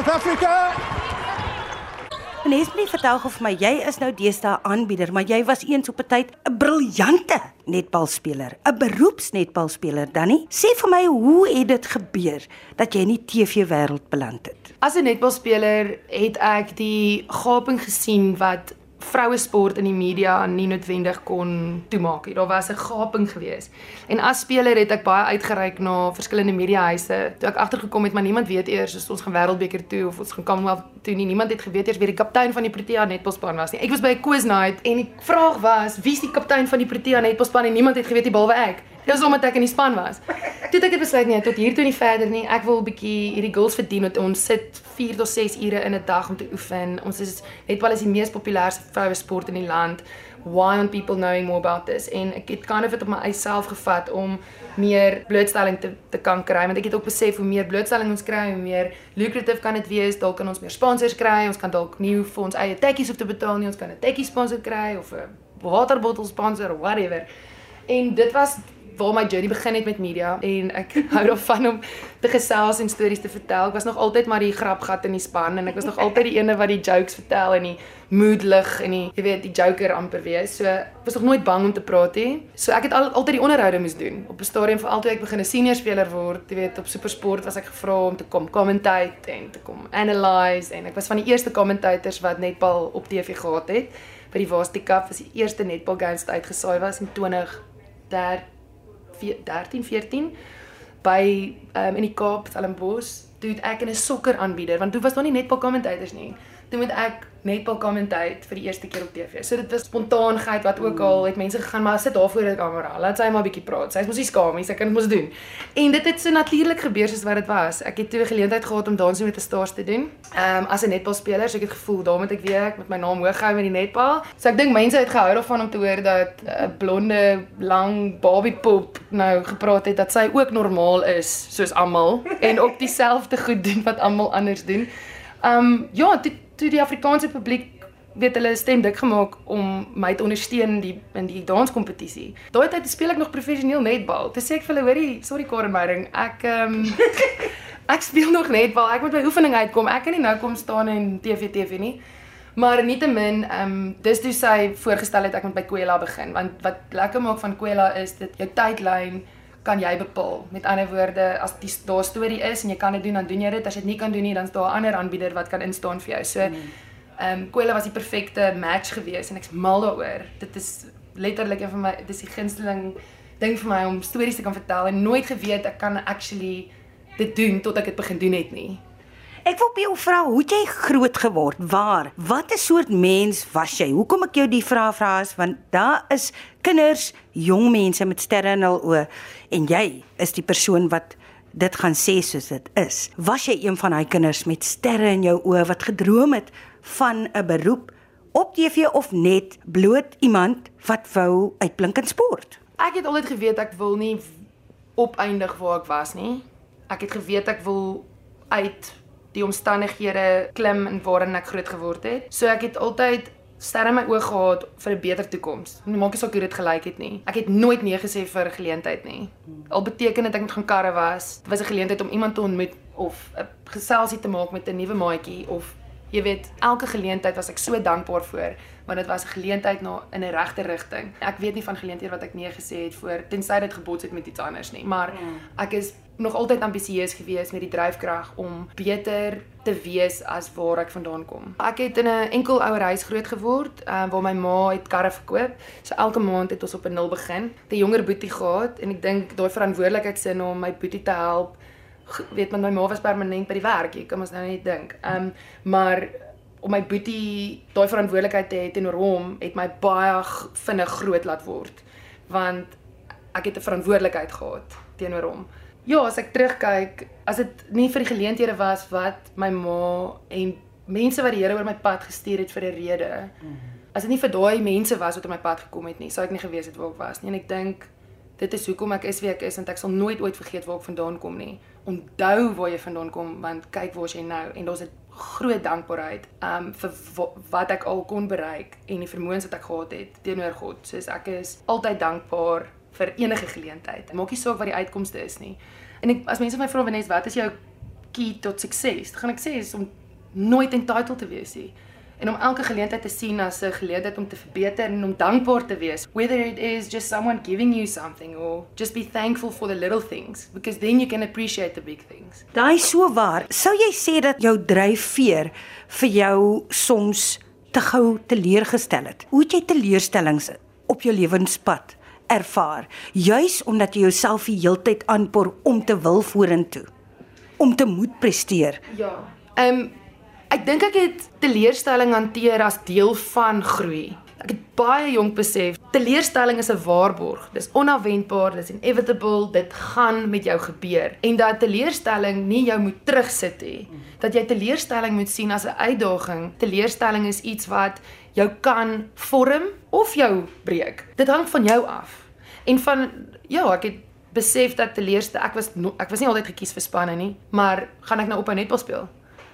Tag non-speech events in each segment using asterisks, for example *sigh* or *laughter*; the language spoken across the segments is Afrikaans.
South Africa. Nes my vertel gou vir my, jy is nou deesdae aanbieder, maar jy was eens op 'n tyd 'n briljante netbalspeler, 'n beroepsnetbalspeler, Danny. Sê vir my, hoe het dit gebeur dat jy in die TV-wêreld beland het? As 'n netbalspeler het ek die gaping gesien wat vroue sport in die media nie noodwendig kon toemaak nie. Daar was 'n gaping gewees. En as speler het ek baie uitgereik na verskillende mediahuise. Toe ek agtergekom het, maar niemand weet eers as ons gaan wêreldbeker toe of ons gaan Commonwealth toe nie. Niemand het geweet eers wie die kaptein van die Protea netbalspan was nie. Ek was by 'n quiz night en die vraag was, wie is die kaptein van die Protea netbalspan en niemand het geweet nie behalwe ek. Dit was omdat ek in die span was. Toe het ek besluit nee, tot hier toe nie verder nie. Ek wil 'n bietjie hierdie goals verdien wat ons sit 4 tot 6 ure in 'n dag om te oefen. Ons is netbal is die mees populairste vroue sport in die land. Why aren't people knowing more about this? En ek het kind of dit op my eie self gevat om meer blootstelling te te kan kry want ek het ook besef hoe meer blootstelling ons kry, hoe meer lucrative kan dit wees. Dalk kan ons meer sponsors kry. Ons kan dalk nie vir ons eie tekkies hoef te betaal nie. Ons kan 'n tekkie sponsor kry of 'n waterbottel sponsor whatever. En dit was waar my journey begin het met media en ek *laughs* hou daarvan om te gesels en stories te vertel. Ek was nog altyd maar die grapgat in die span en ek was nog altyd die ene wat die jokes vertel en die mood lig en die jy weet die joker amper wees. So ek was nog nooit bang om te praat nie. So ek het al, altyd die onderhoude moes doen. Op 'n stadium veral toe ek begin 'n senior speler word, jy weet op SuperSport was ek gevra om te kom commentate en te kom analyse en ek was van die eerste commentators wat netbal op TV gehad het. By die Varsity Cup was die eerste netbal games wat uitgesaai was in 20 13 14 by um, in die Kaap Stellenbosch toe ek in 'n sokker aanbieder want toe was daar nie netbal commentators nie. Toe moet ek netbal commentate vir die eerste keer op TV. So dit was spontaanheid wat ook al het mense gegaan maar sit daar voor die kamera. Laat sy maar 'n bietjie praat. Sy is mos nie skaam nie, sy kan dit mos doen. En dit het so natuurlik gebeur soos wat dit was. Ek het toe 'n geleentheid gehad om dansie met 'n stars te doen. Ehm um, as 'n netbalspeler, so ek het gevoel daar moet ek weer ek met my naam hoog hou met die netbal. So ek dink mense het gehou daarvan om te hoor dat 'n blonde, lang Barbie pop nou gepraat het dat sy ook normaal is soos almal en ook dieselfde goed doen wat almal anders doen. Ehm um, ja, dit toe die Afrikaanse publiek weet hulle stem dik gemaak om my te ondersteun die in die danskompetisie. Daai tyd speel ek nog professioneel netbal. Toe sê ek vir hulle, hoorie, sorry Karen Meyering, ek ehm um, *laughs* ek speel nog netbal. Ek moet by oefening uitkom. Ek kan nie nou kom staan en TV TV nie. Maar nietemin, ehm um, dis toe sy voorgestel het ek moet by Kwela begin, want wat lekker maak van Kwela is dit jou tydlyn kan jy bepaal. Met ander woorde, as die daar storie is en jy kan dit doen, dan doen jy dit. As jy dit nie kan doen nie, dan is daar 'n ander aanbieder wat kan instaan vir jou. So mm. ehm um, Kwela was die perfekte match gewees en ek's mal daaroor. Dit is letterlik een van my dis die gunsteling ding vir my om stories te kan vertel en nooit geweet ek kan actually dit doen tot ek dit begin doen het nie. Ek wil by jou vra, hoe jy groot geword? Waar? Wat 'n soort mens was jy? Hoekom ek jou die vraag vra is want daar is kinders, jong mense met sterre in hul oë en jy is die persoon wat dit gaan sê soos dit is. Was jy een van daai kinders met sterre in jou oë wat gedroom het van 'n beroep op TV of net bloot iemand wat wou uitblink in sport? Ek het altyd geweet ek wil nie opeindig waar ek was nie. Ek het geweet ek wil uit die omstandighede klim in waarin ek groot geword het. So ek het altyd sterre my oë gehad vir 'n beter toekoms. Nie maak nie saak hoe dit gelyk het nie. Ek het nooit nee gesê vir 'n geleentheid nie. Al beteken dit ek moet gaan karre was, dit was 'n geleentheid om iemand te ontmoet of 'n geselsie te maak met 'n nuwe maatjie of jy weet, elke geleentheid was ek so dankbaar vir want dit was 'n geleentheid na in 'n regte rigting. Ek weet nie van geleenthede wat ek nee gesê het voor tensy dit gebots het met iets anders nie, maar ja. ek is nog altyd ambisieus gewees met die dryfkrag om beter te wees as waar ek vandaan kom. Ek het in 'n enkel ouer huis groot geword, uh, waar my ma het karre verkoop. So elke maand het ons op 'n nul begin. 'n Jonger boetie gehad en ek dink daai verantwoordelikheidsin om my boetie te help. Weet man, my ma was permanent by die werk. Ek kan mos nou net dink. Ehm um, maar om my boetie daai verantwoordelikheid te hê teenoor hom het my baie vinnig groot laat word want ek het 'n verantwoordelikheid gehad teenoor hom ja, as ek terugkyk, as dit nie vir die geleenthede was wat my ma en mense wat die Here oor my pad gestuur het vir 'n rede. As dit nie vir daai mense was wat op my pad gekom het nie, sou ek nie geweet het waar ek was nie. En ek dink dit is hoekom ek is wie ek is want ek sal nooit ooit vergeet waar ek vandaan kom nie. Onthou waar jy vandaan kom want kyk waar jy nou en daar's 'n groot dankbaarheid um vir wat ek al kon bereik en die vermoëns wat ek gehad het teenoor God. Soos ek is altyd dankbaar vir enige geleentheid. Maak nie saak wat die uitkomste is nie. En ek as mense my vra wanneer wat is jou key tot sukses. Gaan ek sê is om nooit entitled te wees nie en om elke geleentheid te sien as 'n geleentheid om te verbeter en om dankbaar te wees whether it is just someone giving you something or just be thankful for the little things because then you can appreciate the big things. Daai so waar. Sou jy sê dat jou dryfveer vir jou soms te gou teleurgestel het? Hoe het jy teleurstellings op jou lewenspad ervaar juis omdat jy jouself die heeltyd aanpoor om te wil vorentoe? Om te moet presteer. Ja. Ehm um, Ek dink ek het teleurstelling hanteer as deel van groei. Ek het baie jonk besef, teleurstelling is 'n waarborg. Dis onverwendbaar, dis inevitable, dit gaan met jou gebeur en dat teleurstelling nie jou moet terugsit nie. Dat jy teleurstelling moet sien as 'n uitdaging. Teleurstelling is iets wat jou kan vorm of jou breek. Dit hang van jou af. En van ja, ek het besef dat teleurstelling ek was ek was nie altyd gekies vir spanne nie, maar gaan ek nou op 'n netbal speel?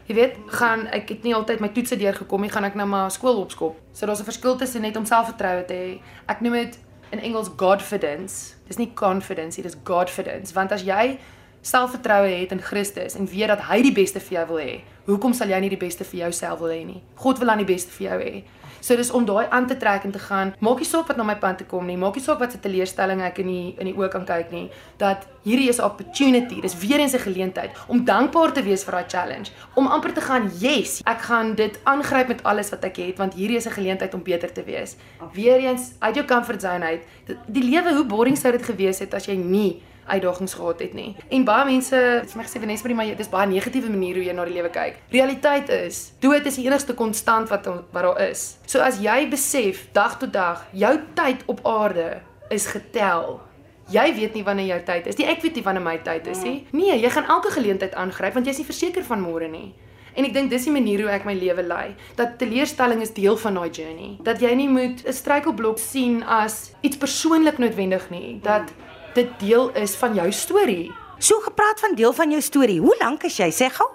Jy weet, gaan ek het nie altyd my toetse deurgekom nie, gaan ek nou maar skool opskop. So daar's 'n verskil tussen net om selfvertroue te hê. Ek noem dit in Engels godfidence. Dis nie confidence, dit is godfidence, want as jy selfvertroue het in Christus en weet dat hy die beste vir jou wil hê, hoekom sal jy nie die beste vir jouself wil hê nie? God wil aan die beste vir jou hê. So dis om daai aan te trek en te gaan. Maak nie saak wat na my pad toe kom nie. Maak nie saak wat se teleurstelling ek in die in die oë kan kyk nie. Dat hierdie is 'n opportunity. Dis weer eens 'n geleentheid om dankbaar te wees vir daai challenge. Om amper te gaan, "Yes, ek gaan dit aangryp met alles wat ek het want hierdie is 'n geleentheid om beter te wees." Weer eens uit jou comfort zone uit. Die lewe, hoe boring sou dit gewees het as jy nie uitdagings gehad het nie. En baie mense, dit is my gesê Vanessa, maar dit is baie negatiewe manier hoe jy na die lewe kyk. Realiteit is, dood is die enigste konstant wat wat daar is. So as jy besef dag tot dag jou tyd op aarde is getel. Jy weet nie wanneer jou tyd is nie. Ek weet nie wanneer my tyd is nie. Nee, jy gaan elke geleentheid aangryp want jy's nie verseker van môre nie. En ek dink dis die manier hoe ek my lewe lei. Dat teleurstelling is deel van daai journey. Dat jy nie moet 'n struikelblok sien as iets persoonlik noodwendig nie. Dat dit deel is van jou storie. So gepraat van deel van jou storie. Hoe lank is jy? Sê gou.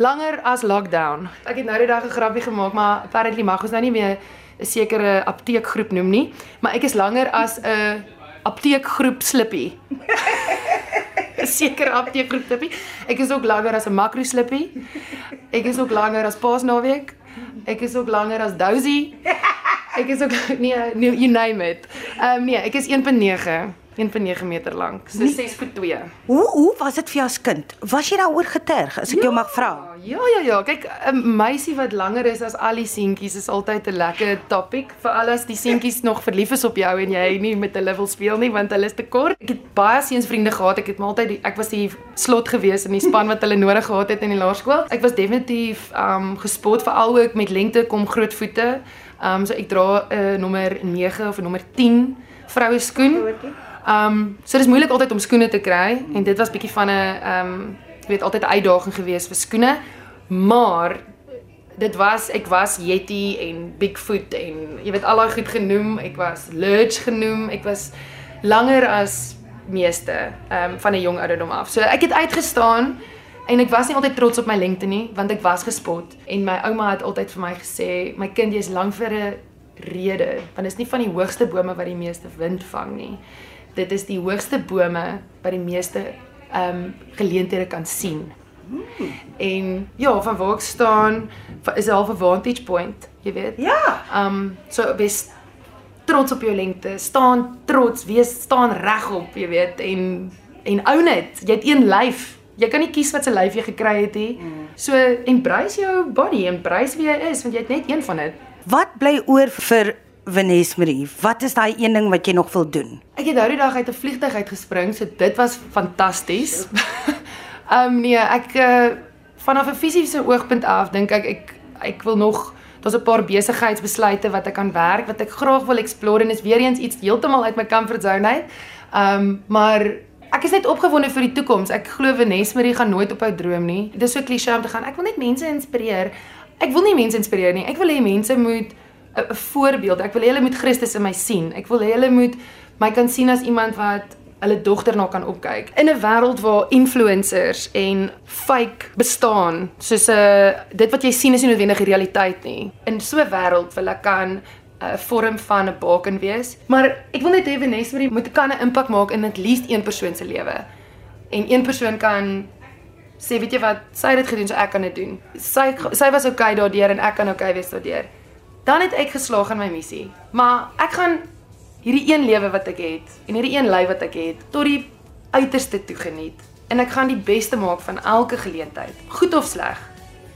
Langer as lockdown. Ek het nou die dag 'n grappie gemaak, maar apparently mag ons nou nie meer 'n sekere apteekgroep noem nie, maar ek is langer as 'n apteekgroep slippie. *laughs* 'n Sekere apteekgroep slippie. Ek is ook langer as 'n makro slippie. Ek is ook langer as Paasnaweek. Ek is ook langer as Dousie. Ek is ook nee, *laughs* nee you name it. Ehm um, nee, ek is 1.9. 1.9 meter lank. So 6 voet 2. Hoe hoe was dit vir jou as kind? Was jy daaroor geterg as ek ja, jou mag vra? Ja ja ja, kyk 'n meisie wat langer is as al die seentjies is altyd 'n lekker topic vir alles die seentjies nog verlief is op jou en jy nie met hulle wil speel nie want hulle is te kort. Ek het baie seunsvriende gehad. Ek het maar altyd ek was die slot gewees in die span wat hulle nodig gehad het in die laerskool. Ek was definitief um gespot veral ook met lengte kom groot voete. Um so ek dra 'n uh, nommer 9 of 'n nommer 10 vroue skoen. Groot, Ehm um, so dis moeilik altyd om skoene te kry en dit was bietjie van 'n ehm um, jy weet altyd 'n uitdaging geweest vir skoene. Maar dit was ek was Yeti en Bigfoot en jy weet al daai goed genoem. Ek was Lurch genoem. Ek was langer as meeste ehm um, van 'n jong ouderdom af. So ek het uitgestaan en ek was nie altyd trots op my lengte nie want ek was gespot en my ouma het altyd vir my gesê my kind jy's lank vir 'n rede want dit is nie van die hoogste bome wat die meeste wind vang nie dit is die hoogste bome wat die meeste ehm um, geleenthede kan sien. Hmm. En ja, van waar ek staan is 'n half 'n vantage point, jy weet. Ja. Ehm um, so wees trots op jou lengte, staan trots, wees staan regop, jy weet, en en own dit. Jy het een lyf. Jy kan nie kies wat se lyf jy gekry het nie. Hmm. So embrace jou body, embrace wie jy is want jy het net een van dit. Wat bly oor vir Vanessa Marie, wat is daai een ding wat jy nog wil doen? Ek het nou die dag uit 'n vliegtuig uitgespring, so dit was fantasties. *laughs* Ehm um, nee, ek uh, vanaf 'n fisiese oogpunt af dink ek ek ek wil nog daar's 'n paar besigheidsbesluite wat ek kan werk wat ek graag wil explore en is weer eens iets heeltemal uit my comfort zone uit. Ehm um, maar ek is net opgewonde vir die toekoms. Ek glo Vanessa Marie gaan nooit ophou droom nie. Dit is so klise om te gaan. Ek wil net mense inspireer. Ek wil nie mense inspireer nie. Ek wil hê mense moet 'n voorbeeld. Ek wil hê hulle moet Christus in my sien. Ek wil hê hulle moet my kan sien as iemand wat hulle dogter na kan opkyk. In 'n wêreld waar influencers en fake bestaan, soos 'n uh, dit wat jy sien is nie noodwendig die realiteit nie. In so 'n wêreld wil ek kan 'n uh, vorm van 'n baken wees. Maar ek wil net hê Vanessa moet kan 'n impak maak in at least een persoon se lewe. En een persoon kan sê weet jy wat, sy het dit gedoen, so ek kan dit doen. Sy sy was okay daardeur en ek kan okay wees daardeur. Dan het ek geslaag in my missie. Maar ek gaan hierdie een lewe wat ek het en hierdie een lyf wat ek het tot die uiterste toe geniet en ek gaan die beste maak van elke geleentheid, goed of sleg.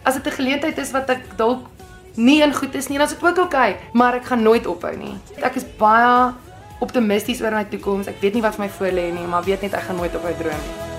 As dit 'n geleentheid is wat ek dalk nie in goed is nie, dan is dit ook oukei, okay, maar ek gaan nooit ophou nie. Ek is baie optimisties oor my toekoms. Ek weet nie wat vir my voorlê nie, maar weet net ek gaan nooit ophou droom nie.